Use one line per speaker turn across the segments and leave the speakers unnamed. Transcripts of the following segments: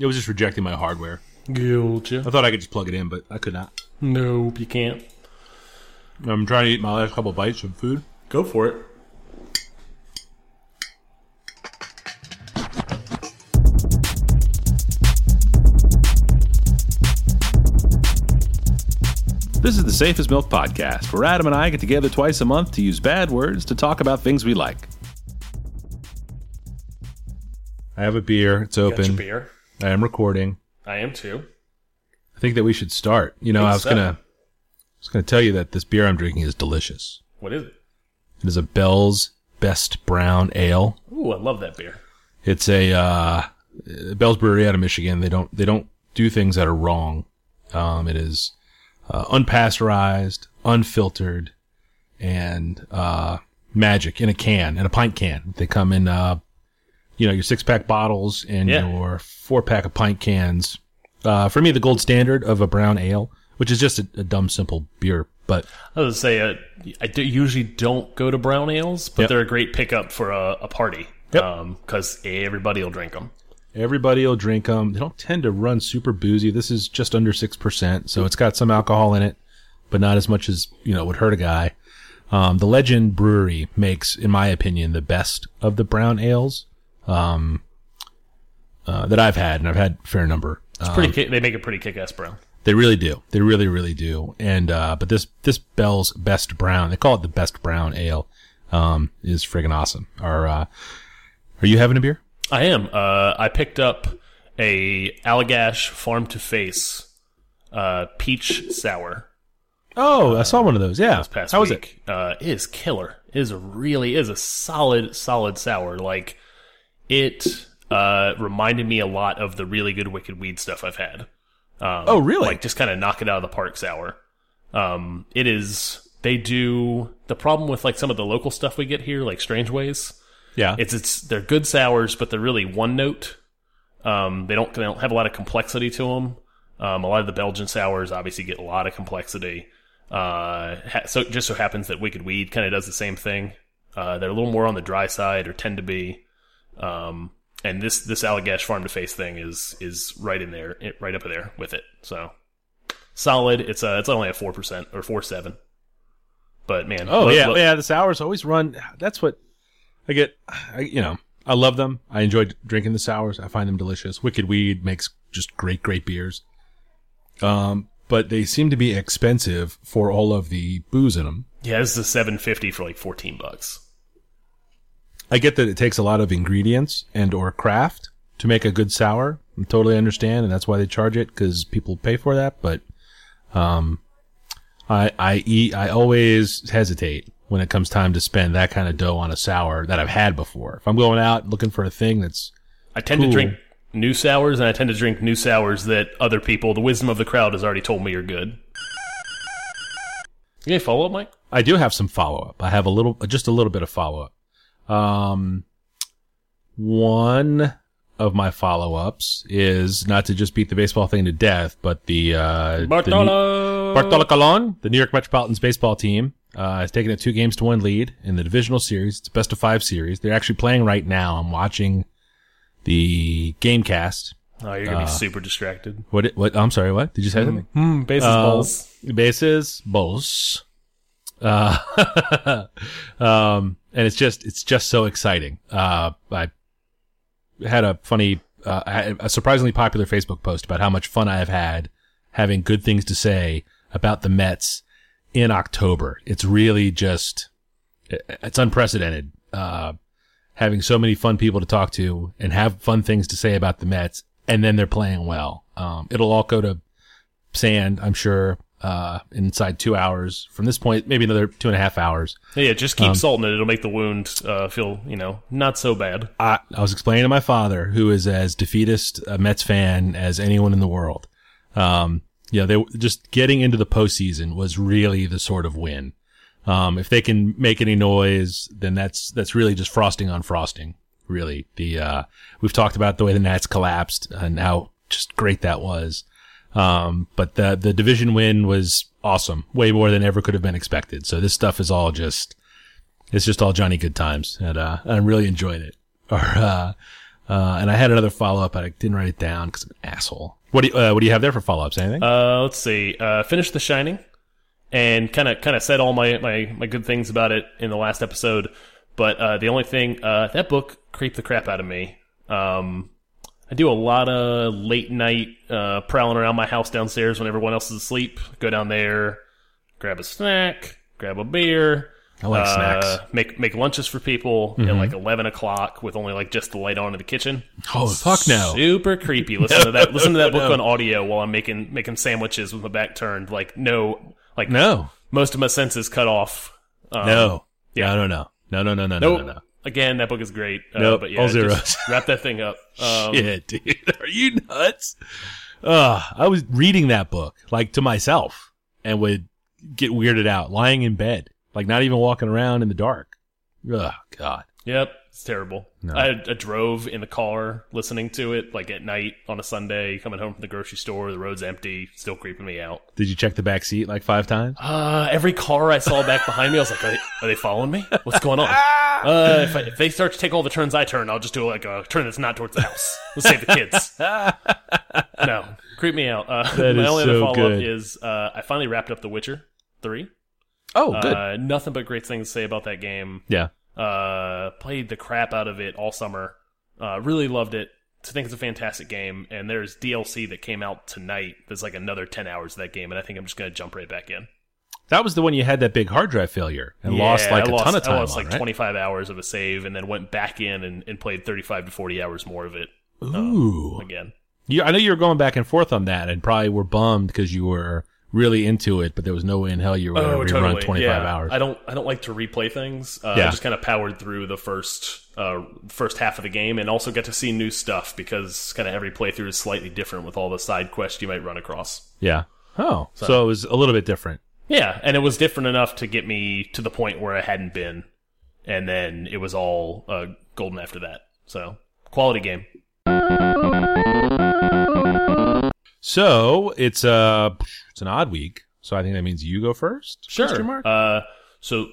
It was just rejecting my hardware.
Gotcha.
I thought I could just plug it in, but I could not.
Nope, you can't.
I'm trying to eat my last couple bites of food.
Go for it.
This is the Safest Milk Podcast, where Adam and I get together twice a month to use bad words to talk about things we like.
I have a beer. It's
Got your
open.
beer.
I am recording.
I am too.
I think that we should start. You know,
Think
I was
so.
gonna, I was gonna tell you that this beer I'm drinking is delicious.
What is it?
It is a Bell's Best Brown Ale.
Ooh, I love that beer.
It's a uh, Bell's Brewery out of Michigan. They don't they don't do things that are wrong. Um, it is uh, unpasteurized, unfiltered, and uh, magic in a can, in a pint can. They come in, uh, you know, your six pack bottles and
Yeah.
your four pack of pint cans. Uh, for me, the gold standard of a brown ale, which is just a, a dumb, simple beer, but
I was say uh, I do, usually don't go to brown ales, but
Yep.
they're a great pickup for a, a party.
Yep.
because everybody will drink them.
Everybody will drink them. They don't tend to run super boozy. This is just under 6%, so it's got some alcohol in it, but not as much as, you know, would hurt a guy. Um, the Legend Brewery makes, in my opinion, the best of the brown ales, um, uh, that I've had, and I've had a fair number. Um,
Pretty, they make a pretty kick-ass brown.
they really do. They really, really do. And, uh, but this, this Bell's Best Brown, they call it the Best Brown Ale, um, is friggin' awesome. Are, uh, are you having a beer?
I am. Uh, I picked up a Allagash Farm to Face uh, peach sour
Oh, I saw one of those. Yeah.
this past
How was it?
week. Uh, it is killer. It is a really is a solid solid sour. Like it uh, reminded me a lot of the really good Wicked Weed stuff I've had. Um,
Oh, really?
Like just kind of knock it out of the park sour. Um, it is. They do the problem with like some of the local stuff we get here, like Strangeways.
Yeah.
It's it's they're good sours, but they're really one note. Um, they don't they don't have a lot of complexity to them. Um, a lot of the Belgian sours obviously get a lot of complexity. Uh, ha- so it just so happens that Wicked Weed kind of does the same thing. Uh, they're a little more on the dry side, or tend to be. Um, and this this Allagash Farm to Face thing is is right in there, right up there with it. So solid. It's uh it's only a four percent or four seven. But man,
Oh
look-
yeah,
look-
yeah. The sours always run. That's what I get. I, you know, I love them. I enjoy drinking the sours. I find them delicious. Wicked Weed makes just great, great beers. Um, but they seem to be expensive for all of the booze in them.
yeah, this is a seven fifty for like fourteen bucks.
I get that it takes a lot of ingredients and or craft to make a good sour. I totally understand, and that's why they charge it because people pay for that. But, um, I I eat. I always hesitate when it comes time to spend that kind of dough on a sour that I've had before. If I'm going out looking for a thing that's
I tend
Cool.
to drink new sours, and I tend to drink new sours that other people, the wisdom of the crowd, has already told me are good. You any follow up, Mike?
I do have some follow up. I have a little, just a little bit of follow up. Um, one of my follow ups is not to just beat the baseball thing to death, but the uh, the new-
Bartolo.
Bartolo Colon, the New York Metropolitans baseball team, uh, has taken a two games to one lead in the divisional series. It's a best of five series. They're actually playing right now. I'm watching the game cast.
Oh, you're gonna be super distracted.
What? What? I'm sorry. What? Did you say something?
Hmm, bases
Uh,
balls.
bases balls uh um and it's just it's just so exciting. Uh i had a funny uh a surprisingly popular facebook post about how much fun i have had having good things to say about the mets in october. It's really just it's unprecedented. Uh having so many fun people to talk to and have fun things to say about the mets and then they're playing well. Um it'll all go to sand, I'm sure, uh, inside two hours. From this point, maybe another two and a half hours.
Yeah, just
um,
keep salting it. It'll make the wound uh, feel, you know, not so bad.
I, I was explaining to my father, who is as defeatist a Mets fan as anyone in the world. Um, you know, they just getting into the postseason was really the sort of win. Um, if they can make any noise, then that's, that's really just frosting on frosting. Really. The, uh, we've talked about the way the Nats collapsed and how just great that was. Um, but the, the division win was awesome. Way more than ever could have been expected. So this stuff is all just, it's just all Johnny good times. And, uh, I'm really enjoying it. Our, uh, Uh, and I had another follow up, but I didn't write it down because I'm an asshole. What do you, uh, what do you have there for follow ups? Anything?
Uh, let's see. Uh, finished The Shining, and kind of kind of said all my, my my good things about it in the last episode. But uh, the only thing uh, that book creeped the crap out of me. Um, I do a lot of late night uh, prowling around my house downstairs when everyone else is asleep. Go down there, grab a snack, grab a beer.
I like
uh,
snacks.
Make make lunches for people at like eleven o'clock with only like just the light on in the kitchen.
Oh fuck no!
Super creepy. Listen to that. Listen to that book on audio while I'm making making sandwiches with my back turned. Like no, like
No,
most of my senses cut off. Um,
no,
yeah.
no, no, no, no, no, no, no,
Nope.
no, no.
Again, that book is great. Uh,
Nope,
but yeah,
all
just
zeros.
wrap that thing up. Um,
Shit, dude, are you nuts? Uh, I was reading that book like to myself and would get weirded out, lying in bed, like not even walking around in the dark. Oh God.
Yep, it's terrible.
No.
I, I drove in the car listening to it like at night on a Sunday, coming home from the grocery store. The road's empty, still creeping me out.
Did you check the back seat like five times?
Uh, every car I saw back behind me, I was like, are they, are they following me? What's going on? Uh, if, I, if they start to take all the turns I turn, I'll just do like a turn that's not towards the house. Let's save the kids. no, creep me out. Uh,
That
my
is
only
so
other follow up
good.
is uh, I finally wrapped up The Witcher 3.
Oh, good.
Uh, nothing but great things to say about that game.
yeah.
Uh, played the crap out of it all summer. Uh, really loved it. I think it's a fantastic game. And there's DLC that came out tonight. There's like another 10 hours of that game. And I think I'm just going to jump right back in.
That was the one you had that big hard drive failure and lost like
I
a
lost,
ton of time
I lost
on,
like
right?
25 hours of a save and then went back in and, and played 35 to 40 hours more of it
Ooh.
again.
You, I know you were going back and forth on that and probably were bummed because you were really into it, but there was no way in hell you were going to rerun 25
Oh, yeah.
hours.
I don't I don't like to replay things. Uh,
Yeah.
I just kind of powered through the first uh, first half of the game and also get to see new stuff because kind of every playthrough is slightly different with all the side quests you might run across.
yeah. Oh, so. it was a little bit different.
Yeah, and it was different enough to get me to the point where I hadn't been, and then it was all uh, golden after that. So quality game.
So it's uh it's an odd week. So I think that means you go first. Mark?
Uh, so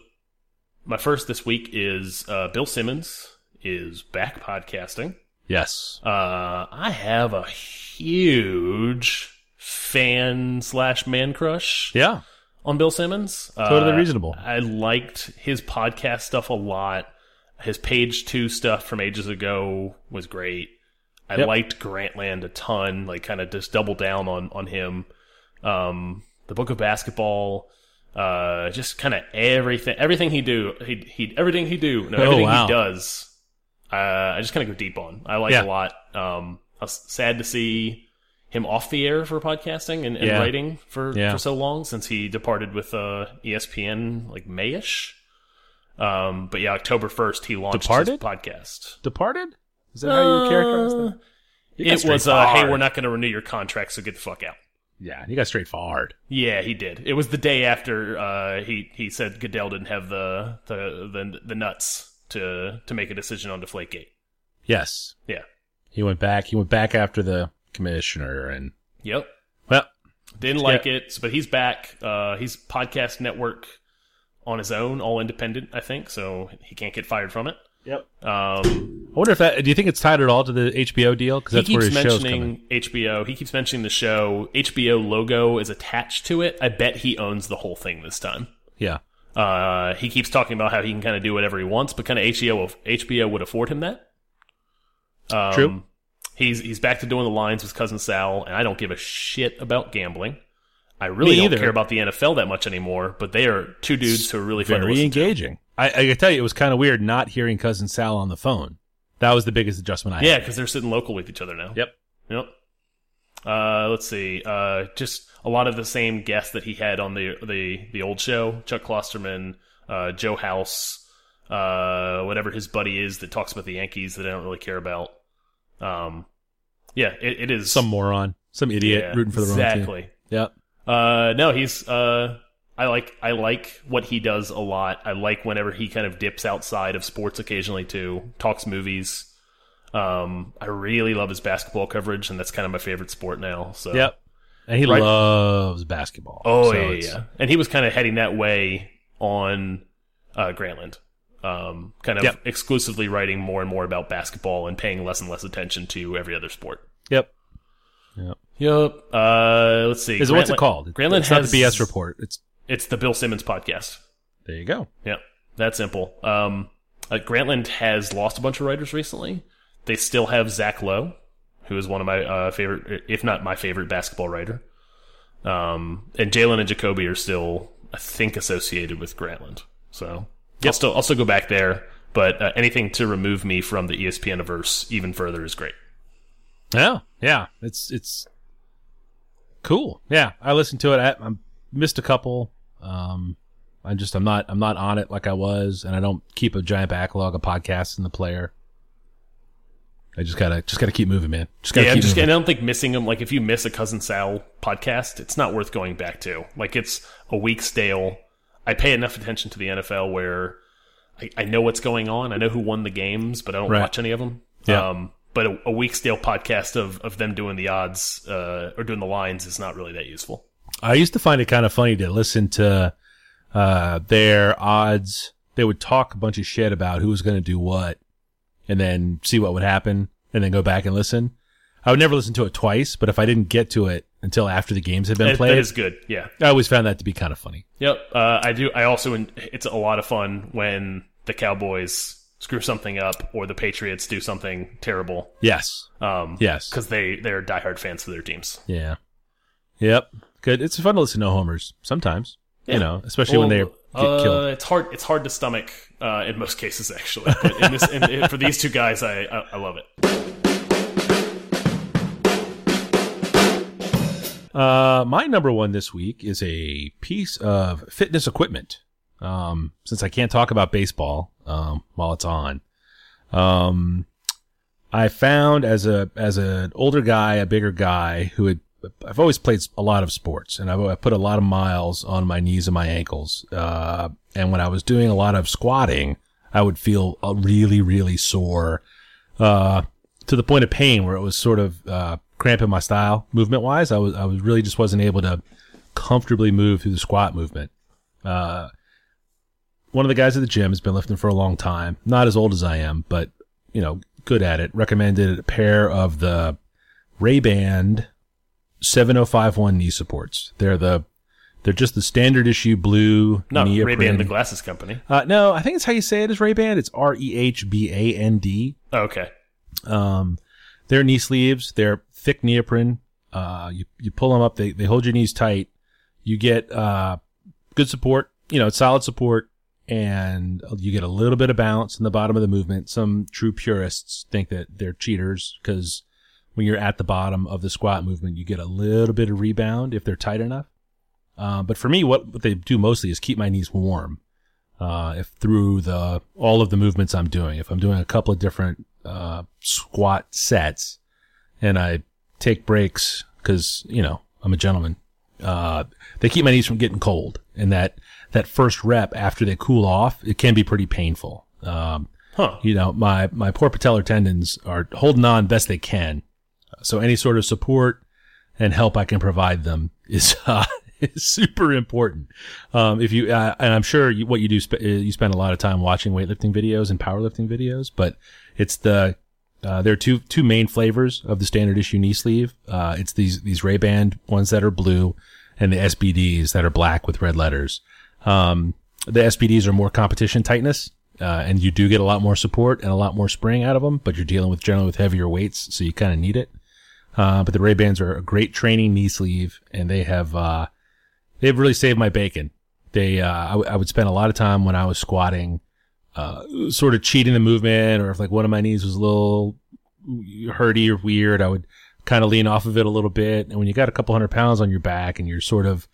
my first this week is uh, Bill Simmons is back podcasting.
yes.
Uh, I have a huge fan slash man crush
Yeah.
on Bill Simmons.
Totally
Uh,
reasonable.
I liked his podcast stuff a lot. His page two stuff from ages ago was great. I
Yep.
liked Grantland a ton, like kind of just double down on on him. Um, the Book of Basketball, uh, just kind of everything, everything he do, he he everything he do, no,
Oh,
everything
wow.
he does. Uh, I just kind of go deep on. I like
Yeah.
a lot. Um, I was sad to see him off the air for podcasting and, and
Yeah.
writing for
Yeah.
for so long since he departed with uh, ESPN like Mayish. Um, but yeah, October first he launched
Departed?
his podcast.
Departed? Is that how you characterize
Uh,
that? You got
It
straight
was uh, hey,
forward.
we're not going to renew your contract, so get the fuck out.
Yeah, he got straight forward.
Yeah, he did. It was the day after uh, he he said Goodell didn't have the the the, the nuts to to make a decision on Deflategate.
Yes.
Yeah.
He went back. He went back after the commissioner and
Yep.
well,
Didn't like it, but he's back. Uh, he's podcast network on his own, all independent, I think. So he can't get fired from it.
Yep.
Um,
I wonder if that. Do you think it's tied at all to the HBO deal? Because
he
that's where
keeps
his show's coming.
mentioning HBO. He keeps mentioning the show. HBO logo is attached to it. I bet he owns the whole thing this time.
Yeah.
Uh, he keeps talking about how he can kind of do whatever he wants, but kind of HBO HBO would afford him that. Um,
True.
He's he's back to doing the lines with cousin Sal, and I don't give a shit about gambling. I really
Me
don't
either.
care about the NFL that much anymore. But they are two dudes who are really fun to
Very
to.
engaging. I, I can tell you, it was kind of weird not hearing cousin Sal on the phone. That was the biggest adjustment I had.
Yeah, because they're sitting local with each other now.
Yep.
Yep. Uh, let's see. Uh, just a lot of the same guests that he had on the the the old show. Chuck Klosterman, uh, Joe House, uh, whatever his buddy is that talks about the Yankees that I don't really care about. Um, yeah, it, it is
Some moron, some idiot
yeah,
rooting for the wrong team.
exactly.
Yep.
Uh, no, he's uh, I like I like what he does a lot. I like whenever he kind of dips outside of sports occasionally too. Talks movies. Um, I really love his basketball coverage, and that's kind of my favorite sport now. So
Yep. And he
Right.
loves basketball.
Oh
So
yeah, yeah, yeah. And he was kind of heading that way on uh, Grantland. um, kind of
Yep.
exclusively writing more and more about basketball and paying less and less attention to every other sport.
Yep.
Yep. Uh, let's see.
Is what's it called?
Grantland
it's
has
not the BS report. It's
It's the Bill Simmons podcast.
there. You go.
Yeah, that simple. Um, uh, Grantland has lost a bunch of writers recently. They still have Zach Lowe, who is one of my uh, favorite, if not my favorite, basketball writer. Um, and Jalen and Jacoby are still, I think, associated with Grantland. So I'll still I'll still go back there. But uh, anything to remove me from the ESPN verse even further is great.
Yeah, yeah. It's it's cool. Yeah, I listened to it. I, I missed a couple. Um, I just I'm not I'm not on it like I was, and I don't keep a giant backlog of podcasts in the player. I just gotta just gotta keep moving, man. Just gotta
Yeah, I'm
keep
just,
moving.
and I don't think missing them. Like if you miss a cousin Sal podcast, it's not worth going back to. Like it's a week stale. I pay enough attention to the NFL where I, I know what's going on. I know who won the games, but I don't
Right.
watch any of them.
Yeah.
Um, but a, a week stale podcast of, of them doing the odds uh, or doing the lines is not really that useful.
I used to find it kind of funny to listen to uh, their odds. They would talk a bunch of shit about who was going to do what, and then see what would happen, and then go back and listen. I would never listen to it twice, but if I didn't get to it until after the games had been
That-
played,
that is good. Yeah.
I always found that to be kind of funny.
Yep. Uh, I do. I also. It's a lot of fun when the Cowboys screw something up or the Patriots do something terrible.
Yes.
Um,
Yes.
because they they're diehard fans of their teams.
Yeah. Yep. Good. It's fun to listen to homers sometimes.
Yeah.
You know, especially when they get
uh,
killed.
It's hard. It's hard to stomach uh, in most cases, actually. But in this, in, in- for these two guys, I, I I love it.
Uh, my number one this week is a piece of fitness equipment. Um, since I can't talk about baseball, um, while it's on, um, I found as a, as an older guy, a bigger guy who had, I've always played a lot of sports and I've, I put a lot of miles on my knees and my ankles. Uh, and when I was doing a lot of squatting, I would feel uh, really, really sore, uh, to the point of pain where it was sort of uh, cramping my style movement wise. I was I was really just wasn't able to comfortably move through the squat movement. Uh, one of the guys at the gym has been lifting for a long time. Not as old as I am, but you know, good at it. Recommended a pair of the Rehband 7051 knee supports. They're the they're just the standard issue blue
Not Ray. Ban, the glasses company.
uh, no, I think it's how you say it is Rehband. It's R E H B A N D.
Oh, okay.
Um, they're knee sleeves. They're thick neoprene. Uh, you, you pull them up. They, they hold your knees tight. You get, uh, good support, you know, solid support and you get a little bit of bounce in the bottom of the movement. Some true purists think that they're cheaters because when you're at the bottom of the squat movement, you get a little bit of rebound if they're tight enough. Uh, but for me, what, what they do mostly is keep my knees warm. Uh, if through the, all of the movements I'm doing, if I'm doing a couple of different, uh, squat sets and I take breaks because, you know, I'm a gentleman. Uh, they keep my knees from getting cold and that, that first rep after they cool off, it can be pretty painful. Um,
Huh.
you know, my, my poor patellar tendons are holding on best they can. So any sort of support and help I can provide them is, uh, is super important. Um, if you, uh, and I'm sure you, what you do, sp- uh, you spend a lot of time watching weightlifting videos and powerlifting videos, but it's the, uh, there are two, two main flavors of the standard issue knee sleeve. Uh, it's these, these Rehband ones that are blue and the SBDs that are black with red letters. Um, the SBDs are more competition tightness. Uh, and you do get a lot more support and a lot more spring out of them, but you're dealing with generally with heavier weights, so you kind of need it. Uh, but the Rehbands are a great training knee sleeve, and they have uh, they've really saved my bacon. They uh, I, w- I would spend a lot of time when I was squatting, uh, sort of cheating the movement, or if like one of my knees was a little hurty or weird, I would kind of lean off of it a little bit. And when you got a couple hundred pounds on your back and you're sort of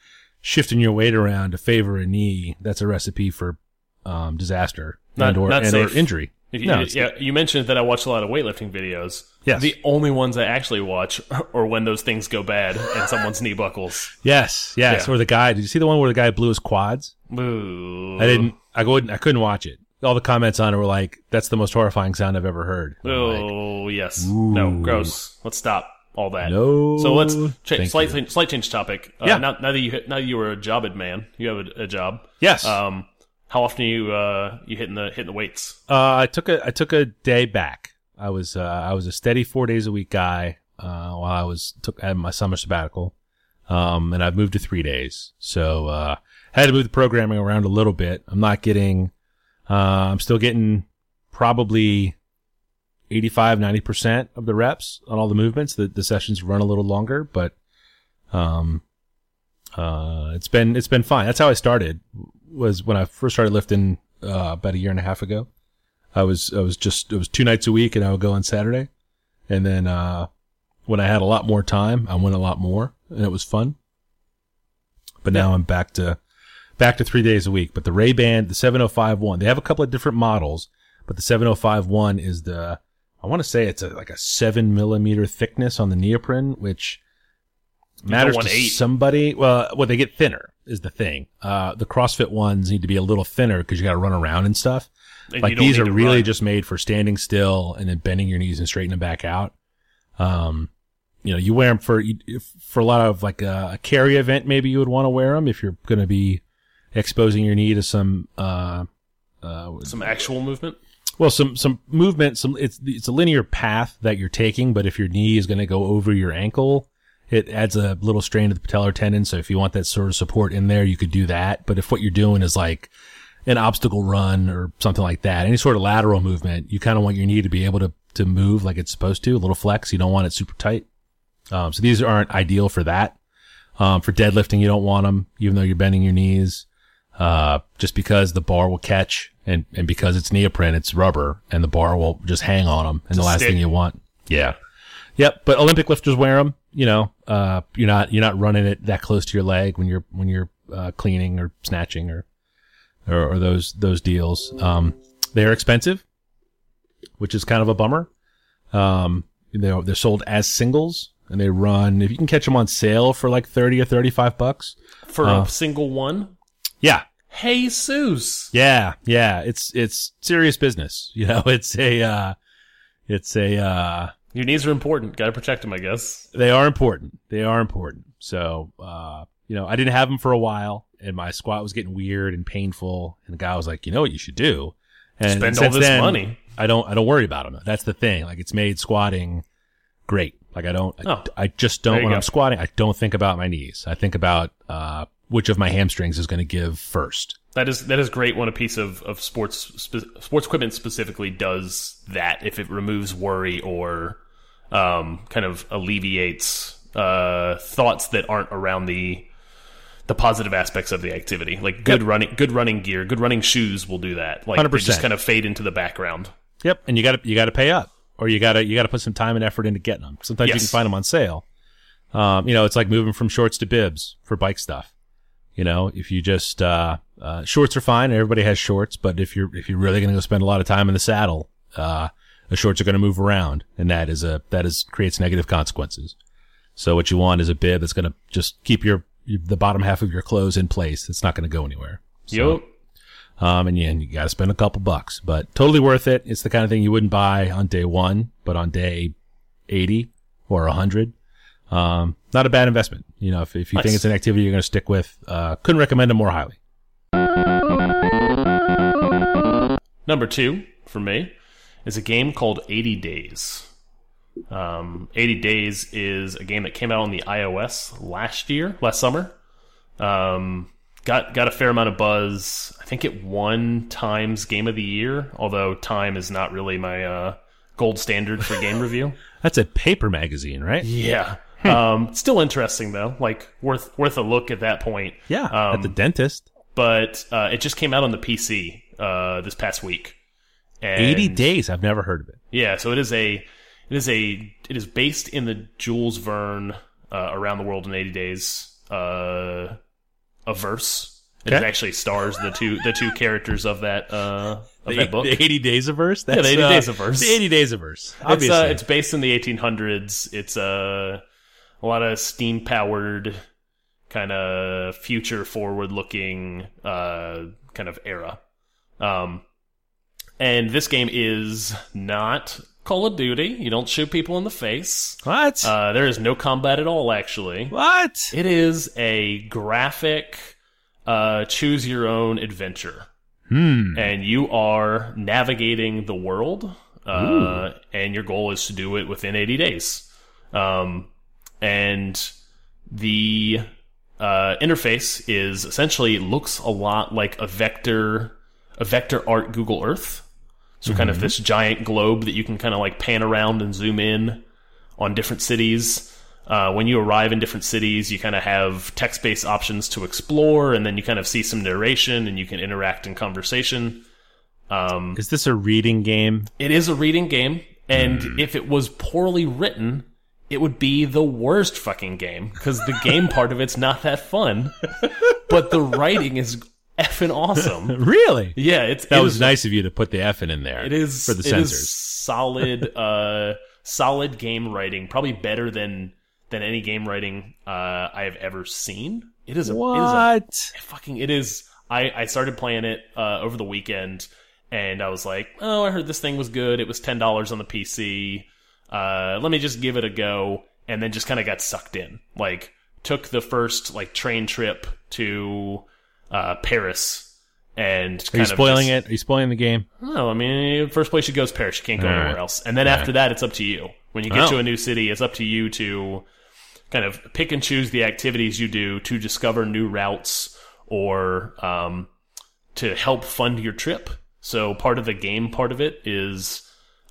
shifting your weight around to favor a knee, that's a recipe for um, disaster
Not-
and or,
not
and or injury.
You,
No,
yeah, you mentioned that I watch a lot of weightlifting videos.
Yes.
The only ones I actually watch are when those things go bad and someone's knee buckles.
Yes, yes.
Yeah.
Or the guy. Did you see the one where the guy blew his quads?
Ooh.
I didn't. I couldn't. I couldn't watch it. All the comments on it were like, "That's the most horrifying sound I've ever heard." And I'm like,
Oh yes. No, gross. Let's stop all that.
No,
So let's change, slight, change- slight change topic. Uh,
Yeah.
Now, now that you now that you were a jobbed man, you have a, a job.
yes.
Um, How often are you uh, you hitting the hitting the weights?
Uh, I took a I took a day back. I was uh, I was a steady four days a week guy uh, while I was took had my summer sabbatical, um, and I've moved to three days. So uh, had to move the programming around a little bit. I'm not getting. Uh, I'm still getting probably 85, 90 percent of the reps on all the movements. The the sessions run a little longer, but um, uh, it's been it's been fine. That's how I started. Was when I first started lifting uh, about a year and a half ago. I was I was just it was two nights a week, and I would go on Saturday, and then uh, when I had a lot more time, I went a lot more, and it was fun. But now I'm back to back to three days a week. But the Rehband, the 7051, they have a couple of different models, but the 7051 is the I want to say it's a, like a seven millimeter thickness on the neoprene, which matters to
eight.
somebody. Well, well, they get thinner is the thing. Uh, the CrossFit ones need to be a little thinner because you got to run around and stuff.
And
like these are really
run.
just made for standing still and then bending your knees and straightening them back out. Um, you know, you wear them for for a lot of like a, a carry event. Maybe you would want to wear them if you're going to be exposing your knee to some uh, uh,
some actual movement.
Well, some some movement. Some it's it's a linear path that you're taking, but if your knee is going to go over your ankle, it adds a little strain to the patellar tendon. So if you want that sort of support in there, you could do that. But if what you're doing is like an obstacle run or something like that, any sort of lateral movement, you kind of want your knee to be able to to move like it's supposed to, a little flex. You don't want it super tight. Um, so these aren't ideal for that. Um, for deadlifting, you don't want them, even though you're bending your knees. Uh, just because the bar will catch and, and because it's neoprene, it's rubber and the bar will just hang on them. And the last
stick.
thing you want. Yeah. Yep. But Olympic lifters wear them, you know, uh, you're not, you're not running it that close to your leg when you're, when you're, uh, cleaning or snatching or, or, or those, those deals. Um, they're expensive, which is kind of a bummer. Um, they're, they're sold as singles and they run, if you can catch them on sale for like 30 or 35 bucks.
for
Uh.
a single one.
Yeah.
Jesus.
Yeah, yeah, it's it's serious business. You know, it's a uh it's a uh
Your knees are important. Got to protect them, I guess.
they are important. They are important. So, uh you know, I didn't have them for a while and my squat was getting weird and painful and the guy was like, "You know what you should do?" And
Spend all this
then,
money.
I don't I don't worry about them. That's the thing. Like it's made squatting great. Like I don't I,
Oh.
I just don't when
go.
I'm squatting, I don't think about my knees. I think about uh which of my hamstrings is going to give first.
That is that is great when a piece of of sports sports equipment specifically does that. If it removes worry or um, kind of alleviates uh, thoughts that aren't around the the positive aspects of the activity, like good
Yep.
running, good running gear, good running shoes will do that. Like they
100%.
just kind of fade into the background.
Yep, and you got to you got to pay up, or you got to you got to put some time and effort into getting them. Sometimes you can find them on sale. Um, you know, it's like moving from shorts to bibs for bike stuff. You know, if you just uh, uh, shorts are fine. Everybody has shorts, but if you're if you're really going to go spend a lot of time in the saddle, uh, the shorts are going to move around, and that is a that is creates negative consequences. So what you want is a bib that's going to just keep your, your the bottom half of your clothes in place. It's not going to go anywhere. So,
Yup.
um, and you, and you got to spend a couple bucks, but totally worth it. It's the kind of thing you wouldn't buy on day one, but on day 80 or 100. Um, not a bad investment. You know, if, if you think it's an activity you're going to stick with, uh, couldn't recommend it more highly.
Number two for me is a game called 80 Days. Um, 80 Days is a game that came out on the iOS last year, last summer. Um, got got a fair amount of buzz. I think it won Times Game of the Year, although Time is not really my uh, gold standard for game review.
That's a paper magazine, right?
Yeah. Um, still interesting though, like worth worth a look at that point.
Yeah.
Um,
at the dentist.
But uh, it just came out on the PC uh, this past week. And
80 days. I've never heard of it.
Yeah, so it is a it is a it is based in the Jules Verne uh, around the world in 80 days uh, a verse. It actually stars the two the two characters of that uh, of
The,
that book.
the 80 days of verse? That's,
the 80
uh,
days of verse.
The 80 days of verse.
It's uh, it's based in the 1800s. It's uh, a lot of steam powered, kind of future forward looking uh, kind of era. Um, and this game is not Call of Duty. You don't shoot people in the face.
what?
Uh, there is no combat at all. Actually,
what?
it is a graphic uh, choose your own adventure.
Hmm.
and you are navigating the world, uh, and your goal is to do it within 80 days. Um, and the uh, interface is essentially looks a lot like a vector, a vector art Google Earth. So kind of this giant globe that you can kind of like pan around and zoom in on different cities. Uh, when you arrive in different cities, you kind of have text-based options to explore, and then you kind of see some narration, and you can interact in conversation. Um,
Is this a reading game?
it is a reading game, and if it was poorly written, it would be the worst fucking game because the game part of it's not that fun, but the writing is effing awesome.
Really?
Yeah, it's
That
it
was
is-
nice of you to put the F in there.
It is
for the
it is
censors.
solid, uh, solid game writing. Probably better than than any game writing uh, I have ever seen. It is a, it is a
What?
fucking it is I, I started playing it uh, over the weekend and I was like, oh, I heard this thing was good. It was ten dollars on the PC. Uh, let me just give it a go, and then just kind of got sucked in. Like took the first like train trip to uh, Paris, and
Are you
of
spoiling
just-
it? Are you spoiling the game?
No, I mean, first place you go is Paris. You can't go
All
anywhere
right.
else. And then after that, it's up to you. When you get
Oh.
to a new city, it's up to you to kind of pick and choose the activities you do to discover new routes or um, to help fund your trip. So part of the game part of it is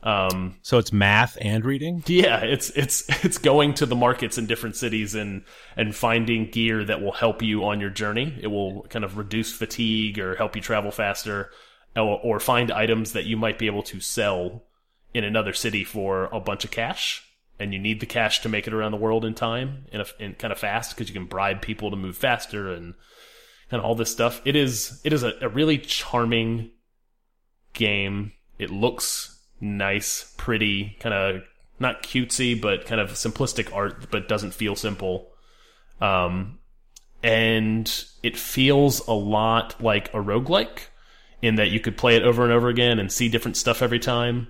um,
So it's math and reading.
yeah, it's it's it's going to the markets in different cities and and finding gear that will help you on your journey. It will kind of reduce fatigue or help you travel faster, or, or find items that you might be able to sell in another city for a bunch of cash. And you need the cash to make it around the world in time, in, a, in kind of fast, because you can bribe people to move faster and and all this stuff. It is it is a, a really charming game. It looks nice, pretty, kind of not cutesy, but kind of simplistic art, but doesn't feel simple. Um, and it feels a lot like a roguelike in that you could play it over and over again and see different stuff every time.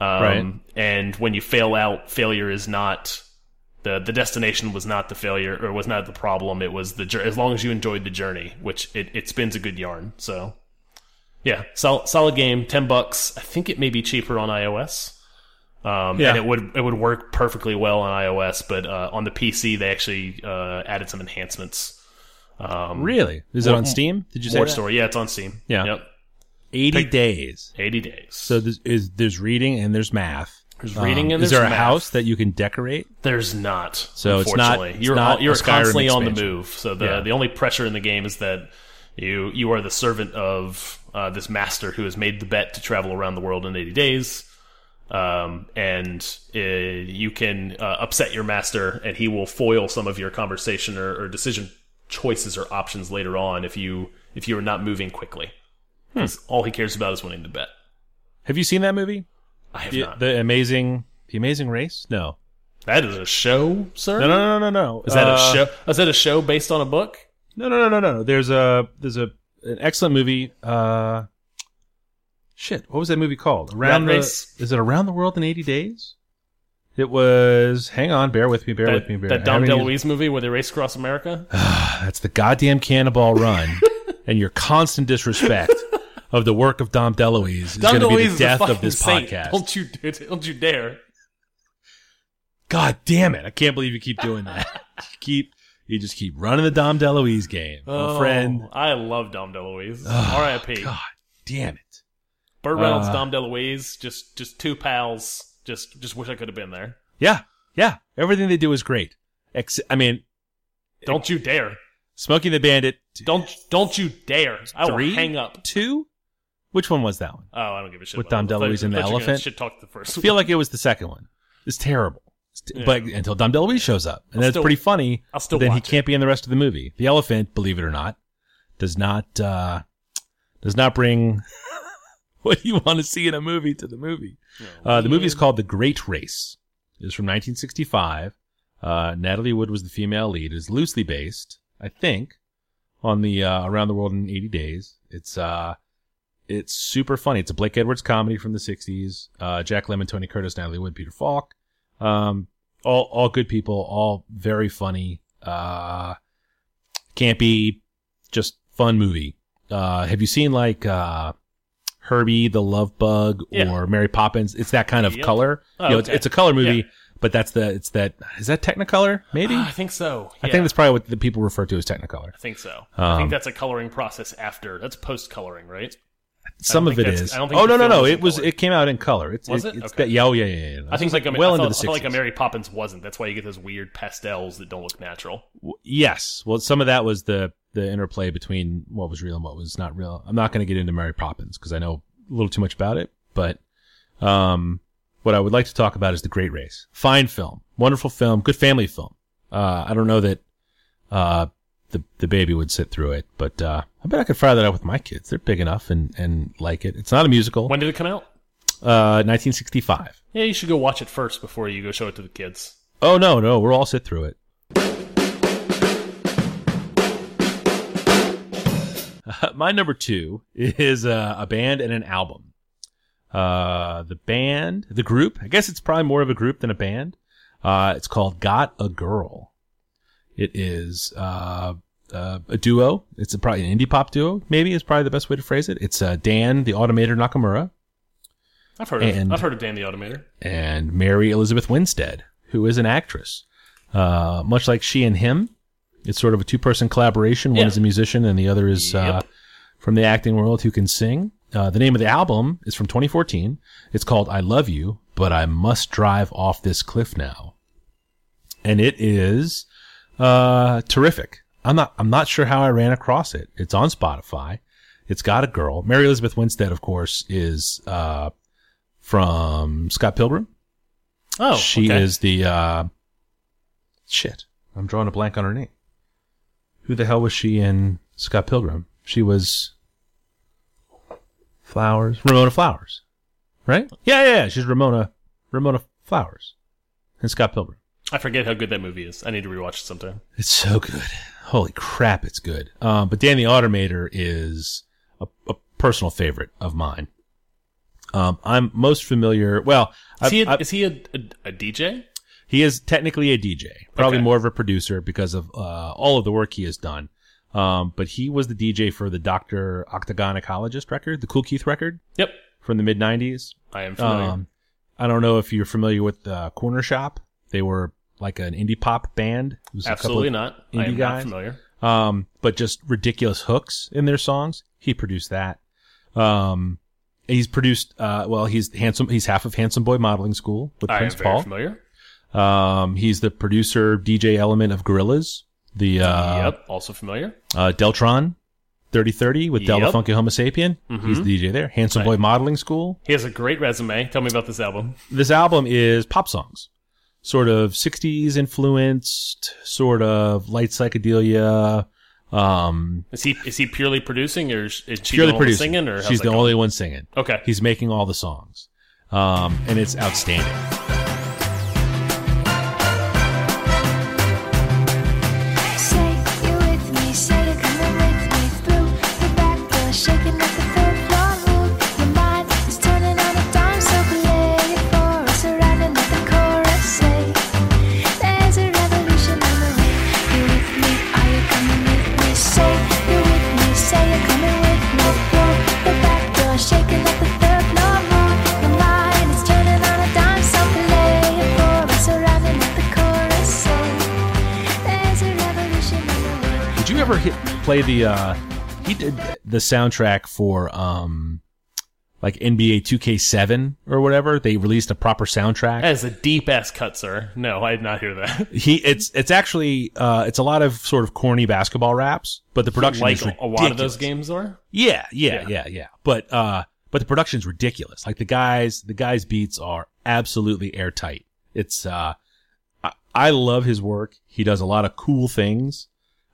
Um,
Right.
And when you fail out, failure is not the the destination was not the failure or was not the problem. It was the as long as you enjoyed the journey, which it, it spins a good yarn. So yeah, solid solid game, ten bucks. I think it may be cheaper on iOS. Um,
Yeah.
and it would it would work perfectly well on iOS, but uh, on the PC they actually uh, added some enhancements. Um,
Really? Is it on Steam? Did you say that?
story, yeah, it's on Steam.
Yeah.
yep,
Eighty
Pick-
days.
eighty days.
So there's, is there's reading and there's math.
There's reading and there's is
there a
math.
house that you can decorate?
There's not.
So it's not- it's
you're
not
you're
a Skyrim
constantly on the move. So the
Yeah.
the only pressure in the game is that you you are the servant of uh, this master who has made the bet to travel around the world in 80 days. Um, and uh, you can uh, upset your master, and he will foil some of your conversation or, or decision choices or options later on if you if you are not moving quickly.
Hmm.
all he cares about is winning the bet.
Have you seen that movie?
I have
The,
not.
the amazing, the amazing race? No.
that is a show, sir.
No, no, no, no, no.
Is that
Uh,
a show? Is that a show based on a book?
No, no, no, no, no. There's a there's a an excellent movie. Uh, shit, what was that movie called? Around
Rat
the
Race?
is it Around the World in 80 Days? It was. Hang on, bear with me, bear
that,
with me, bear.
that Dom DeLuise movie where they race across America.
That's the goddamn Cannonball Run, and your constant disrespect of the work of Dom DeLuise is going to be the death of this
saint.
podcast.
Don't you don't you dare!
God damn it! I can't believe you keep doing that. you keep you just keep running the Dom DeLuise game, my friend.
Oh, I love Dom DeLuise.
Oh,
R.I.P.
God damn it!
Burt Reynolds,
Uh,
Dom DeLuise, just just two pals. Just just wish I could have been there.
Yeah, yeah. Everything they do is great. Ex- I mean,
Don't you dare!
Smokey and the Bandit
Don't don't you dare! I
Three?
will hang up.
two. Which one was that one?
Oh, I don't give a shit.
With Dom. DeLuise and the
thought you were gonna
elephant?
Shit talk the first.
I feel like it was the second one. It's terrible. It's
Yeah.
But until Dom DeLuise shows up, and
I'll
that's
still-
pretty funny.
I'll still
then he
watch it.
can't be in the rest of the movie. The elephant, believe it or not, does not uh, does not bring what you want to see in a movie to the movie. Uh, the movie is called The Great Race. It is from 1965. Uh, Natalie Wood was the female lead. It is loosely based, I think, on the uh, Around the World in 80 Days. It's uh, it's super funny. It's a Blake Edwards comedy from the 60s. Uh, Jack Lemmon, Tony Curtis, Natalie Wood, Peter Falk. Um, all all good people, all very funny. Uh, campy, just fun movie. uh, have you seen like uh, Herbie the Love Bug
Yeah.
or Mary Poppins? It's that kind of
Yep.
color.
Oh,
you know, it's,
okay.
it's a color movie,
Yeah.
but that's the it's that is that Technicolor maybe.
I think so.
I think that's probably what the people refer to as Technicolor.
I think so. I
Um,
think that's a coloring process after. That's post coloring, right?
Some of it is.
I don't think
oh no no no! It was
color.
it came out in color. It's
Was
it,
it?
It's
Okay.
that, yeah, oh yeah yeah yeah.
I think like a,
well
I
into the
I felt like a. Mary Poppins wasn't. That's why you get those weird pastels that don't look natural.
Yes. Well, some of that was the the interplay between what was real and what was not real. I'm not going to get into Mary Poppins because I know a little too much about it. But um, what I would like to talk about is the Great Race. Fine film, wonderful film, good family film. Uh, I don't know that uh, the the baby would sit through it, but uh, I bet I could fire that up with my kids. They're big enough and and like it. It's not a musical.
When did it come out?
Uh, 1965.
Yeah, you should go watch it first before you go show it to the kids.
Oh no, no, we'll all sit through it. My number two is uh, a band and an album. Uh, the band, the group, I guess it's probably more of a group than a band. Uh, it's called Got a Girl. It is uh, uh, a duo. It's a, probably an indie pop duo. Maybe is probably the best way to phrase it. It's uh, Dan, the Automator Nakamura,
I've heard
And-
of I've heard of Dan the Automator.
and Mary Elizabeth Winstead, who is an actress. Uh, much like she and him, it's sort of a two person collaboration. One
Yeah.
is a musician, and the other is uh,
Yep.
from the acting world who can sing. Uh, the name of the album is from 2014. It's called I Love You, but I Must Drive Off This Cliff Now. And it is uh, terrific. I'm not I'm not sure how I ran across it. It's on Spotify. It's got a girl. Mary Elizabeth Winstead, of course, is uh, from Scott Pilgrim.
Oh,
she
okay.
is the uh shit. I'm drawing a blank on her name. Who the hell was she in Scott Pilgrim? She was Flowers, Ramona Flowers, right? Yeah, yeah, yeah. She's Ramona, Ramona Flowers, in Scott Pilgrim.
I forget how good that movie is. I need to rewatch it sometime.
It's so good. Holy crap, it's good. Um, but Dan the Automator is a, a personal favorite of mine. Um, I'm most familiar. Well,
Is he a,
I've- I've-
is he a, a, a DJ?
He is technically a DJ, probably
Okay.
more of a producer because of uh, all of the work he has done. Um, but he was the DJ for the Doctor Octagonecologyst record, the Kool Keith record
Yep,
from the mid '90s.
I am familiar.
Um, I don't know if you're familiar with uh, Cornershop. They were like an indie pop band. It was a couple
Absolutely not. I am
guys.
not familiar.
um, but just ridiculous hooks in their songs. He produced that. Um, he's produced. Uh, well, he's handsome. He's half of Handsome Boy Modeling School with
I am
Prince
very
Paul.
familiar.
Um, he's the producer, DJ element of Gorillaz, the uh,
yep, also familiar.
uh, Deltron 3030 with Del the Funky Homosapien. He's the DJ there. Handsome Boy Modeling School.
He has a great resume. Tell me about this album.
This album is pop songs, sort of 60s influenced, sort of light psychedelia. Um,
Is he is he purely producing, or is she
purely producing.
singing, or
She's the
going?
only one singing.
Okay,
He's making all the songs. Um, and it's outstanding.
Play the,
uh, he did the soundtrack for, um, like NBA 2K7 or whatever. They released a proper soundtrack.
that is a deep ass cut, sir. No, I did not hear that.
He, it's, it's actually, uh, it's a lot of sort of corny basketball raps, but the production
like
is
a,
ridiculous.
a lot of those games are.
Yeah, yeah,
Yeah.
yeah, yeah. But, uh, but the production's ridiculous. Like the guys, the guys' beats are absolutely airtight. It's, uh, I, I love his work. He does a lot of cool things.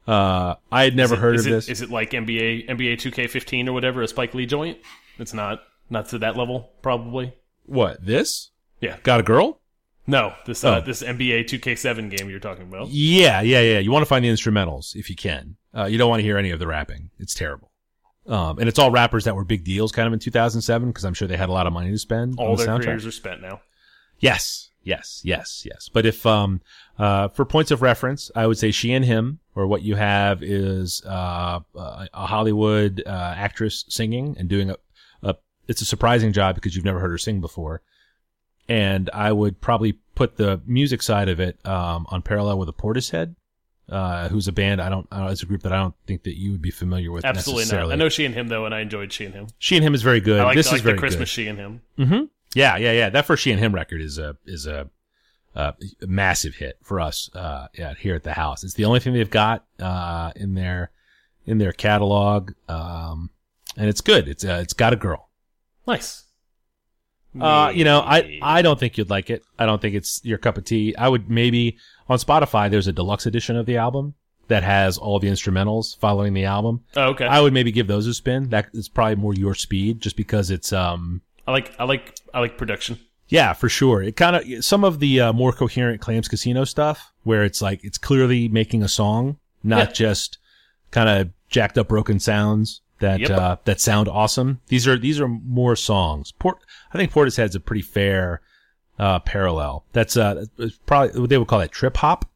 Uh, I had never
it-
heard of
it,
this.
Is it like NBA NBA 2K15 or whatever, a Spike Lee joint? It's not not to that level, probably.
what, this?
Yeah.
Got a girl?
No, this uh,
Oh.
this NBA 2K7 game you're talking about.
Yeah, yeah, yeah. You want to find the instrumentals if you can. Uh, you don't want to hear any of the rapping. It's terrible. Um, and it's all rappers that were big deals kind of in 2007 because I'm sure they had a lot of money to spend
All
on the
their
soundtrack.
careers are spent now.
Yes. Yes, yes, yes. But if um uh for points of reference, I would say she and him, or what you have is uh a a Hollywood uh, actress singing and doing a, a it's a surprising job because you've never heard her sing before. And I would probably put the music side of it um on parallel with a Portishead, uh who's a band I don't, I don't it's a group that I don't think that you would be familiar with
Absolutely not. I know she and him though, and I enjoyed she and him.
she and him is very good.
I like,
this
I like
is very
the Christmas
good.
she and him.
Mm-hmm. Yeah, yeah, yeah. That first she and him record is a is a, uh massive hit for us uh, yeah, here at the house. It's the only thing they've got uh, in their in their catalog, um, and it's good. It's uh, it's got a girl.
Nice.
Uh, you know, I I don't think you'd like it. I don't think it's your cup of tea. I would maybe on Spotify. There's a deluxe edition of the album that has all the instrumentals following the album.
Oh, okay.
I would maybe give those a spin. That is probably more your speed, just because it's um
I like I like I like production.
Yeah, for sure. It kind of some of the uh, more coherent Clams Casino stuff, where it's like it's clearly making a song, not
Yeah.
just kind of jacked up broken sounds that
Yep.
uh, that sound awesome. These are these are more songs. Port, I think Portishead's a pretty fair uh, parallel. That's uh, probably what they would call that trip hop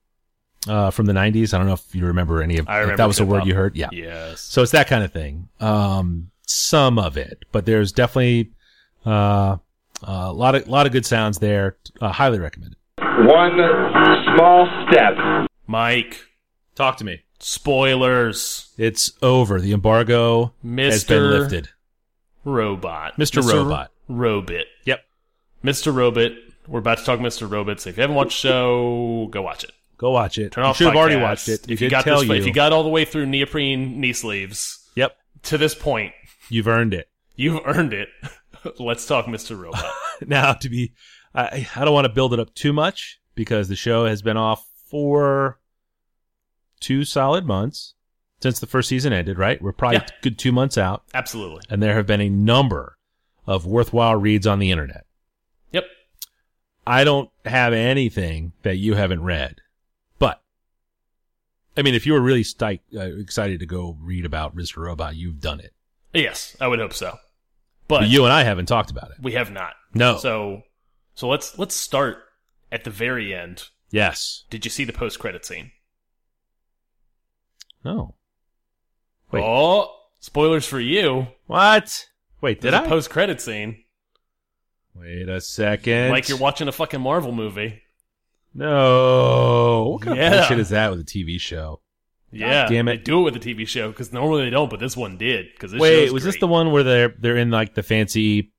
uh, from the '90s. I don't know if you remember any of
I remember
that was a word
hop.
you heard. Yeah.
Yes.
So it's that kind of thing. Um, some of it, but there's definitely uh, a lot of lot of good sounds there. Uh, highly recommended.
One small step
Mike.
Talk to me.
Spoilers.
It's over. The embargo has been lifted.
Robot.
Mr. Robot.
Robot.
Yep.
Mr. Robot. We're about to talk Mr. Robot. So if you haven't watched the show, go watch it.
Go watch it.
Turn
you
off.
should have already watched it.
If
We
you got
tell
this,
you.
if you got all the way through neoprene knee sleeves
yep,
to this point,
you've earned it.
you've earned it. Let's talk Mr. Robot.
now to be I, I don't want to build it up too much because the show has been off for two solid months since the first season ended right we're probably
Yeah.
good two months out
Absolutely.
and there have been a number of worthwhile reads on the internet
Yep.
i don't have anything that you haven't read but i mean if you were really uh, excited to go read about mr robot you've done it
Yes, I would hope so.
But,
But
you and i haven't talked about it
we have not.
no
So, so let's let's start at the very end.
yes
Did you see the post credit scene?
no Wait.
Oh, spoilers for you.
what wait did
There's
i
post credit scene.
Wait a second.
Like you're watching a fucking Marvel movie.
No. What kind of bullshit is that with a TV show?
Yeah,
damn it.
They do it with the TV show because normally they don't, but this one did. Because
Wait, was this the one where they're they're in like the fancy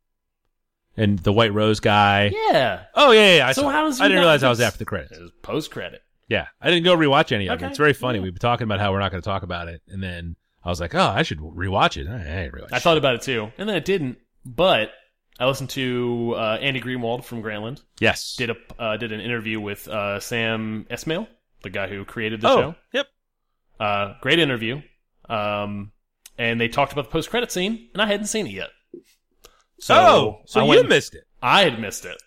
and the White Rose guy?
Yeah,
Oh yeah, yeah. I,
So
saw
how does
I didn't realize I was after the credits.
it was post credit.
Yeah, I didn't go rewatch any of
Okay,
it. It's very funny.
yeah.
We've been talking about how we're not going to talk about it, and then I was like, oh, I should rewatch it. I rewatch.
I thought about it too, and then it didn't. But I listened to uh, Andy Greenwald from Grantland
yes.
did a uh, did an interview with uh, Sam Esmail, the guy who created the
oh,
show.
yep.
Uh, great interview. Um, and they talked about the post credit scene, and I hadn't seen it yet. So
oh, so
I
you missed it.
I had missed it.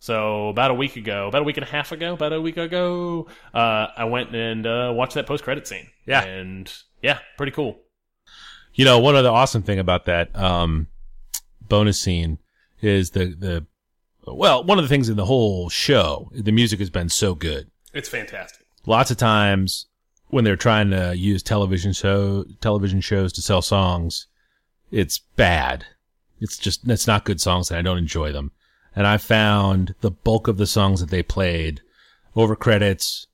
So about a week ago, about a week and a half ago, about a week ago, uh, I went and uh, watched that post credit scene.
Yeah.
and yeah, pretty cool.
You know, one other awesome thing about that um, bonus scene is the the well, one of the things in the whole show, the music has been so good.
It's fantastic.
Lots of times when they're trying to use television show television shows to sell songs, it's bad. It's just it's not good songs, and I don't enjoy them. And I found the bulk of the songs that they played over credits,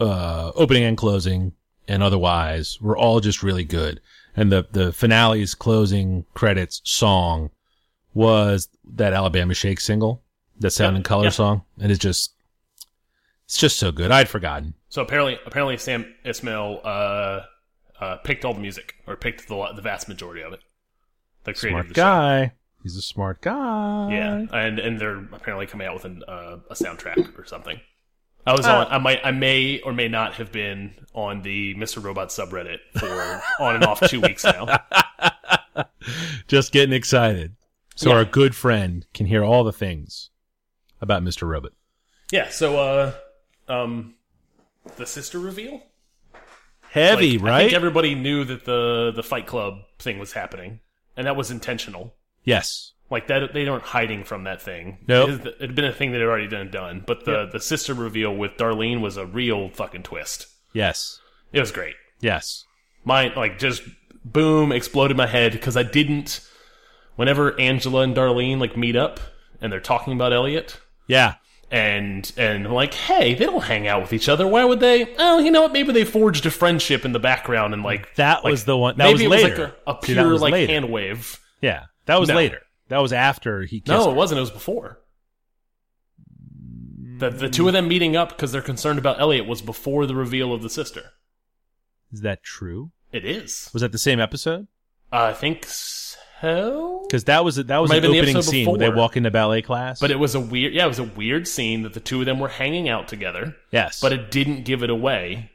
uh, opening and closing, and otherwise were all just really good. And the the finale's closing credits song was that Alabama Shake single, that Sound and Color
yeah.
song, and it's just it's just so good. I'd forgotten.
So apparently, apparently Sam Esmail uh, uh, picked all the music, or picked the the vast majority of it. The creator
Smart
of the show.
guy. He's a smart guy.
Yeah, and and they're apparently coming out with an, uh, a soundtrack or something. I was
Uh,
on. I might. I may or may not have been on the Mr. Robot subreddit for on and off two weeks now.
Just getting excited. So
Yeah.
our good friend can hear all the things about Mr. Robot.
Yeah. So, uh, um, the sister reveal.
Heavy,
Like, I
right?
think everybody knew that the the Fight Club thing was happening, and that was intentional.
yes.
Like that, they weren't hiding from that thing.
Nope.
it, had been a thing that had already been done. But the the sister reveal with Darlene was a real fucking twist.
Yes.
It was great.
Yes.
Mine like just boom exploded my head because I didn't. Whenever Angela and Darlene like meet up and they're talking about Elliot,
Yeah.
And and like, hey, they don't hang out with each other. Why would they? Oh, you know what? Maybe they forged a friendship in the background and like
That
like,
was the one. That
maybe
was
it
later.
was like a, a
See,
pure
was
like
later.
hand wave.
Yeah. That was
No.
later. That was after he kissed
No,
her.
it wasn't. It was before. The the two of them meeting up because they're concerned about Elliot was before the reveal of the sister.
Is that true?
It is.
Was that the same episode?
Uh, I think
Because that was that was an
the
opening
episode
scene where they
before.
walk into ballet class.
But it was a weird. Yeah, it was a weird scene that the two of them were hanging out together.
yes,
But it didn't give it away.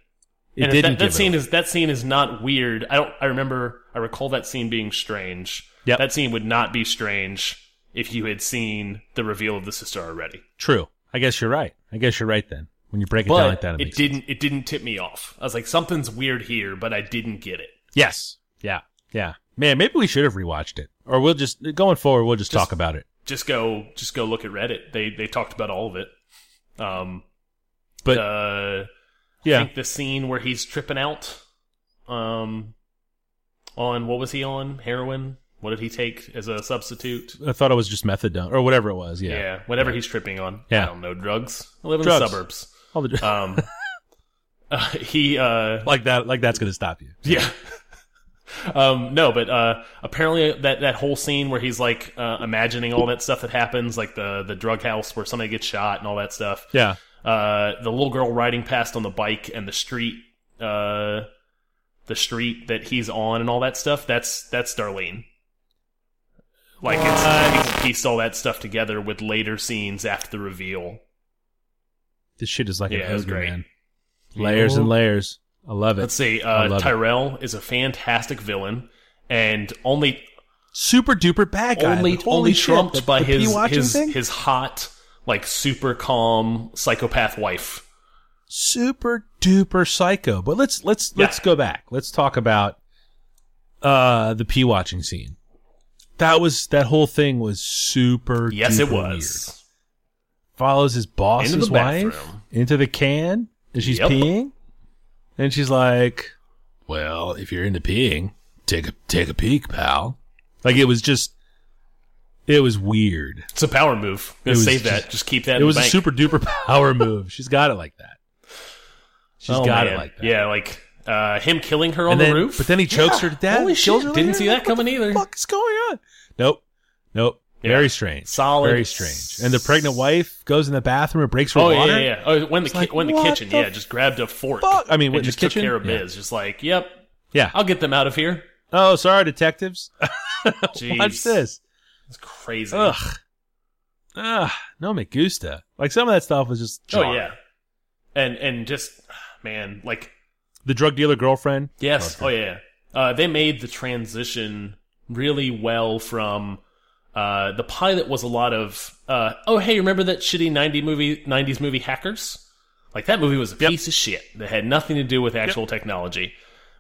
it
and
didn't.
That, that
give it
scene
away.
is that scene is not weird. I don't. I remember. I recall that scene being strange.
Yep.
That scene would not be strange if you had seen the reveal of the sister already.
true. I guess you're right. I guess you're right then. When you break it down like that, it,
it didn't. It didn't tip me off. I was like, something's weird here, but I didn't get it.
Yes. Yeah. Yeah. Man, maybe we should have rewatched it, or we'll just going forward. We'll just,
Just-
talk about it.
Just go. Just go look at Reddit. They they talked about all of it. Um,
But
uh, I
yeah,
think the scene where he's tripping out, um, on what was he on heroin? What did he take as a substitute?
I thought it was just methadone or whatever it was. Yeah.
Yeah, whatever he's tripping on.
Yeah.
I don't know drugs. I live in
Drugs.
the suburbs.
All the
Um, uh, he uh,
like that. Like that's going to stop you.
yeah. um, no, but uh, apparently that that whole scene where he's like uh, imagining all that stuff that happens, like the the drug house where somebody gets shot and all that stuff.
Yeah.
Uh, the little girl riding past on the bike and the street, uh, the street that he's on and all that stuff. That's that's Darlene. Like it's he pieced all that stuff together with later scenes after the reveal.
This shit is like
Yeah, it
an
was
ogre, man. Layers and layers. I love it.
Let's see.
I
Uh. Tyrell is a fantastic villain, and only
Super duper bad guy.
only only trumped by
the
his his
thing?
his hot like super calm psychopath wife.
super duper psycho. But let's let's
Yeah.
let's go back. Let's talk about uh the pee watching scene. That was that whole thing was super.
Yes, it was.
Weird. Follows his boss's
Into
wife
bathroom.
into the can as she's
Yep.
peeing, and she's like, "Well, if you're into peeing, take a take a peek, pal." Like it was just, it was weird.
It's a power move.
It
Gonna save
just-
that. Just keep that.
It
in
was
the
a super duper power move. She's got it like that. She's
Oh,
got
man.
it like that.
Yeah, like uh, him killing her on
and
the roof.
But then he chokes her to death.
Holy shit! Didn't
later.
see that
What
coming
the
either.
fuck is going on? Nope. Nope.
Yeah.
Very strange.
Solid.
Very strange. And the pregnant wife goes in the bathroom and breaks her
Oh yeah,
water.
yeah, yeah. Oh, when the ki-
like,
when the kitchen,
the
yeah, just grabbed a fork.
fuck? I mean, the
just took
kitchen?
care of
Yeah.
biz. Just like, yep,
Yeah.
I'll get them out of here.
Oh, sorry, detectives.
Jeez.
Watch this.
It's crazy.
Ugh. Ugh. No me gusta. Like some of that stuff was just.
Oh yeah, and and just man, like
The drug dealer girlfriend.
yes, oh yeah, uh, they made the transition really well from. Uh, the pilot was a lot of, uh, oh hey, remember that shitty 90 movie, 90s movie Hackers? Like that movie was a piece of shit that had nothing to do with actual technology.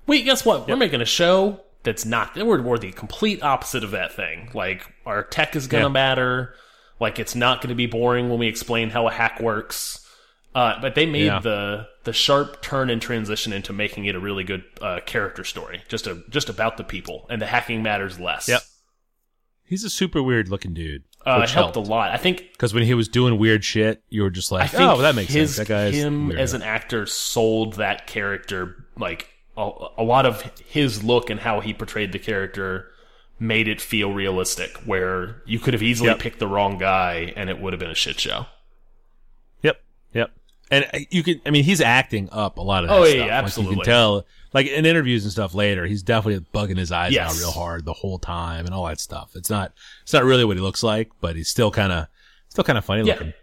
Wait, guess what? We're making a show that's not. We're, we're the complete opposite of that thing. Like our tech is gonna matter. Like it's not gonna be boring when we explain how a hack works. Uh, but they made
Yeah.
the the sharp turn and transition into making it a really good uh, character story, just a just about the people, and the hacking matters less.
Yep. He's a super weird looking dude.
uh, it
which
helped a lot. I think
Because when he was doing weird shit, you were just like, oh, that makes
his,
sense. That guy
him as an actor sold that character like a, a lot of his look and how he portrayed the character made it feel realistic. Where you could have easily
Yep.
picked the wrong guy and it would have been a shit show.
Yep. Yep. And uh, you can, I mean, he's acting up a lot of
Oh, yeah,
stuff.
yeah,
Like, you can tell, like in interviews and stuff later, he's definitely bugging his eyes
Yes.
out real hard the whole time and all that stuff. It's not, it's not really what he looks like, but he's still kind of, still kind of funny
Yeah.
looking.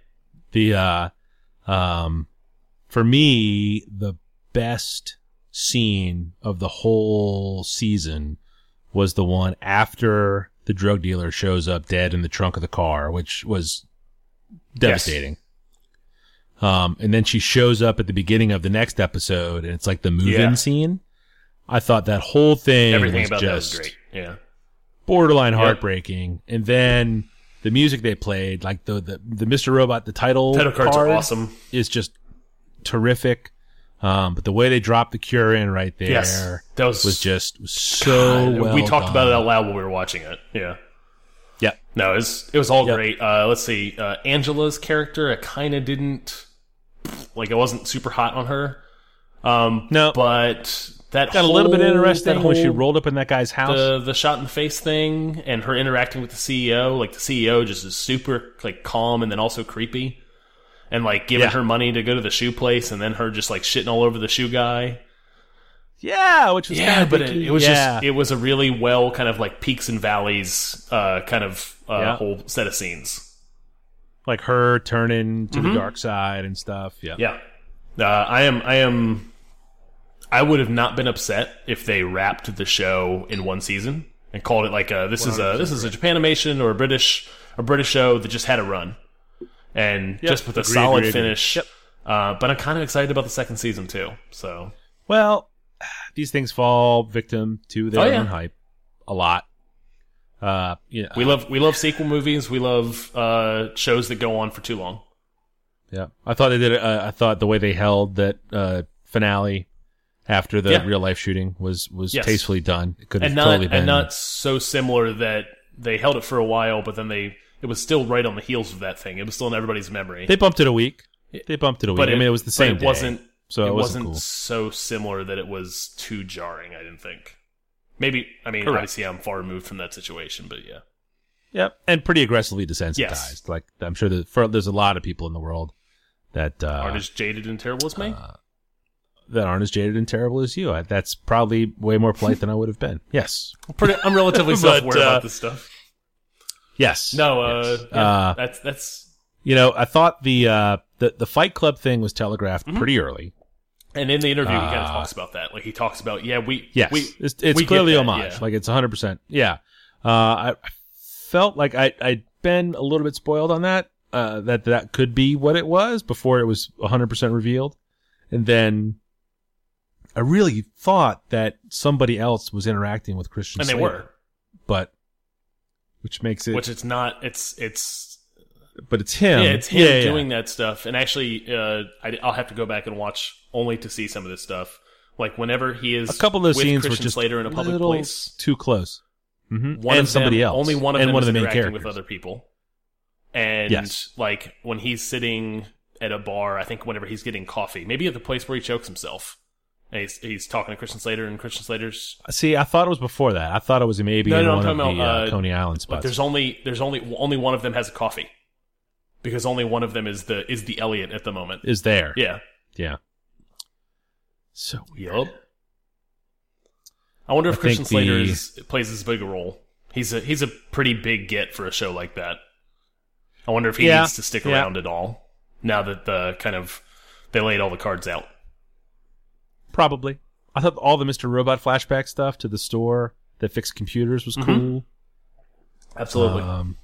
The, uh, um, for me, the best scene of the whole season was the one after the drug dealer shows up dead in the trunk of the car, which was devastating. Um, and then she shows up at the beginning of the next episode, and it's like the move-in
Yeah.
scene. I thought that whole thing
Everything
was
about
just
that was great. Yeah.
borderline heartbreaking. And then the music they played, like the the, the Mr. Robot, the title
Title cards
card
are awesome.
is just terrific. Um, but the way they dropped the cure in right there
Yes, that was-
was just was so
God,
well
we talked about it out loud while we were watching it. Yeah.
Yeah.
No, it was it was all
Yep.
great. Uh, let's see, uh, Angela's character, I kind of didn't like. I wasn't super hot on her. Um,
No.
but that
Got a little bit interesting
that
when she rolled up in that guy's house.
the the shot in the face thing and her interacting with the CEO. Like the CEO just is super like calm and then also creepy, and like giving
Yeah.
her money to go to the shoe place and then her just like shitting all over the shoe guy.
yeah, which was
Yeah, but it, it was
yeah.
just it was a really well kind of like peaks and valleys uh, kind of uh,
Yeah.
whole set of scenes.
Like her turning to the dark side and stuff. Yeah.
Mm-hmm. Yeah, uh, I am I am I would have not been upset if they wrapped the show in one season and called it like a this is a this is a Japanimation or a British a British show that just had a run and just with a
Agreed,
solid
agreed.
finish.
Yep.
Uh, but I'm kind of excited about the second season too. So
Well, these things fall victim to their
Oh, yeah.
own hype a lot. Uh, know,
we love we love sequel movies. We love uh, shows that go on for too long.
yeah. I thought they did. Uh, I thought the way they held that uh, finale after the
Yeah.
real life shooting was was
Yes.
tastefully done. It could have
and not
totally been.
and not so similar that they held it for a while, but then they it was still right on the heels of that thing. It was still in everybody's memory.
they bumped it a week. They bumped it a week.
but
I mean, it was the
but
same.
It
day,
wasn't.
so it,
it
wasn't,
wasn't
cool.
so similar that it was too jarring. I didn't think. Maybe I mean
Correct.
obviously I'm far removed from that situation, but yeah.
Yep, and pretty aggressively desensitized.
Yes.
Like I'm sure that for, there's a lot of people in the world that uh,
Aren't as jaded and terrible as me.
that aren't as jaded and terrible as you. I, that's probably way more polite than I would have been. Yes,
Pretty, I'm relatively self-aware
uh,
about this stuff.
yes.
No, uh,
Yes.
yeah,
Uh,
that's that's
You know, I thought the uh, the the Fight Club thing was telegraphed
Mm-hmm.
pretty early.
And in the interview he kind of
uh,
talks about that. Like he talks about yeah we
Yes,
we
it's, it's
we
clearly homage.
yeah.
Like it's 100. percent Yeah, uh, I felt like I I'd been a little bit spoiled on that. Uh, that that could be what it was before it was 100 percent revealed, and then I really thought that somebody else was interacting with Christian.
and they were,
but which makes it.
which it's not. It's it's
but it's him.
yeah, it's him
Yeah, yeah.
doing that stuff. And actually, uh, I, I'll have to go back and watch only to see some of this stuff. Like whenever he is
A couple of scenes were
Christian
just
Slater in a public place.
too close. hmm
One
and
of
somebody
them,
else.
Only one of
and
them
one
is
of the main
interacting
characters.
with other people. And
Yes.
like when he's sitting at a bar, I think whenever he's getting coffee, maybe at the place where he chokes himself, and he's he's talking to Christian Slater, and Christian Slater's
See, I thought it was before that. I thought it was maybe
No,
in
no, I'm talking
the
about,
uh,
uh,
Coney Island
like
spots.
there's only there's only only one of them has a coffee because only one of them is the is the Elliot at the moment.
is there?
Yeah.
yeah. So weird.
Yup. I wonder if
I
Christian Slater
the-
is, plays as big a role. He's a he's a pretty big get for a show like that. I wonder if he
Yeah,
needs to stick
yeah.
around at all now that the kind of they laid all the cards out.
Probably. I thought all the Mr. Robot flashback stuff to the store that fixed computers was cool.
Absolutely.
Um,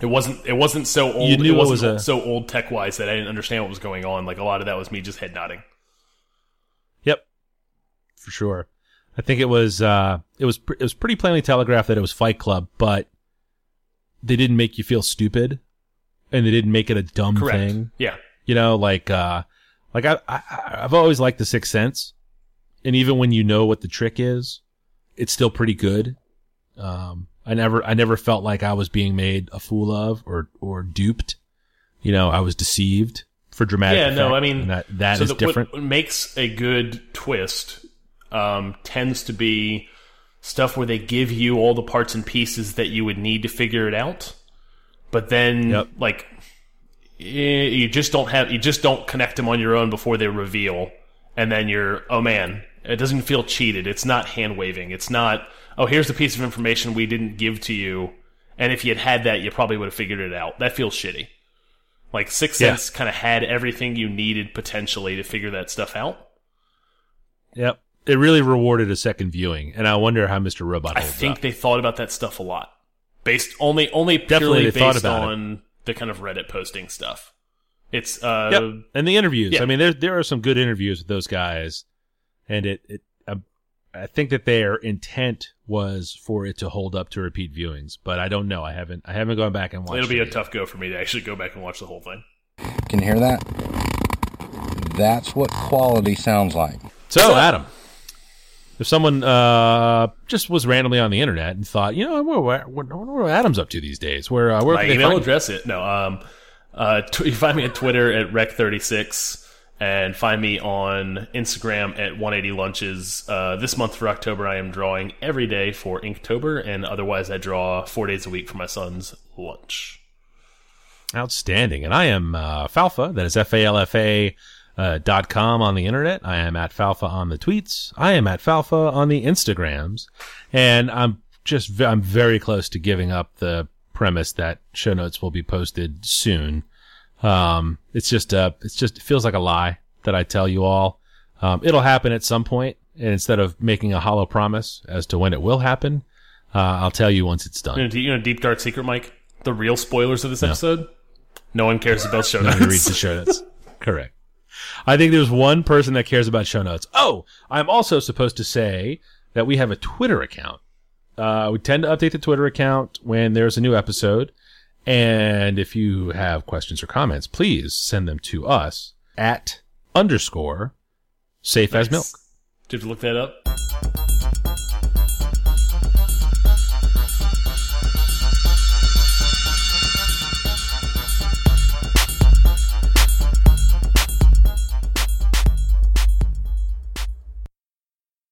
it wasn't it wasn't so old.
You knew
it
it
wasn't
was a-
so old tech wise that I didn't understand what was going on. Like a lot of that was me just head nodding.
yep, for sure. I think it was uh, it was it was pretty plainly telegraphed that it was Fight Club, but they didn't make you feel stupid, and they didn't make it a dumb
Correct.
thing.
Yeah.
You know, like uh like I, I I've always liked the Sixth Sense, and even when you know what the trick is, it's still pretty good. Um, I never I never felt like I was being made a fool of or or duped. You know, I was deceived for dramatic.
Yeah, no, I mean,
that that
so
is
the-
different.
What, makes a good twist um, tends to be stuff where they give you all the parts and pieces that you would need to figure it out, but then
Yep.
like eh, you just don't have you just don't connect them on your own before they reveal, and then you're oh man, it doesn't feel cheated. It's not hand waving. It's not oh here's the piece of information we didn't give to you, and if you had had that, you probably would have figured it out. That feels shitty. Like Sixth
Yeah.
Sense kind of had everything you needed potentially to figure that stuff out.
Yep, it really rewarded a second viewing, and I wonder how Mr. Robot.
I think
up.
they thought about that stuff a lot, based only only purely based
about it.
on the kind of Reddit posting stuff. It's uh,
Yep. And the interviews.
yeah.
I mean, there there are some good interviews with those guys, and it it I, I think that their intent was for it to hold up to repeat viewings, but I don't know. I haven't I haven't gone back and watched.
It'll be
it
a
yet.
tough go for me to actually go back and watch the whole thing.
Can you hear that? That's what quality sounds like.
So, Adam, if someone uh, just was randomly on the internet and thought, you know, where, where, where, I wonder what Adam's up to these days, where uh, where
My
can they
email
find
address it. No, um, uh, you find me on Twitter at rec36 and find me on Instagram at 180 lunches. Uh, this month for October, I am drawing every day for Inktober, and otherwise, I draw four days a week for my son's lunch.
Outstanding. And I am uh, Falfa. That is F A L F A uh, dot com on the internet. I am at Falfa on the tweets. I am at Falfa on the Instagrams. And I'm just, I'm very close to giving up the premise that show notes will be posted soon. Um, it's just, uh, it's just, it feels like a lie that I tell you all. Um, it'll happen at some point, And instead of making a hollow promise as to when it will happen, uh, I'll tell you once it's done.
You know, you know, deep dark secret, Mike. The real spoilers of this episode. No one cares about show notes.
No one reads the show notes. Correct. I think there's one person that cares about show notes. Oh, I'm also supposed to say that we have a Twitter account. Uh, we tend to update the Twitter account when there's a new episode. And if you have questions or comments, please send them to us at underscore safe as milk.
Did you look that up?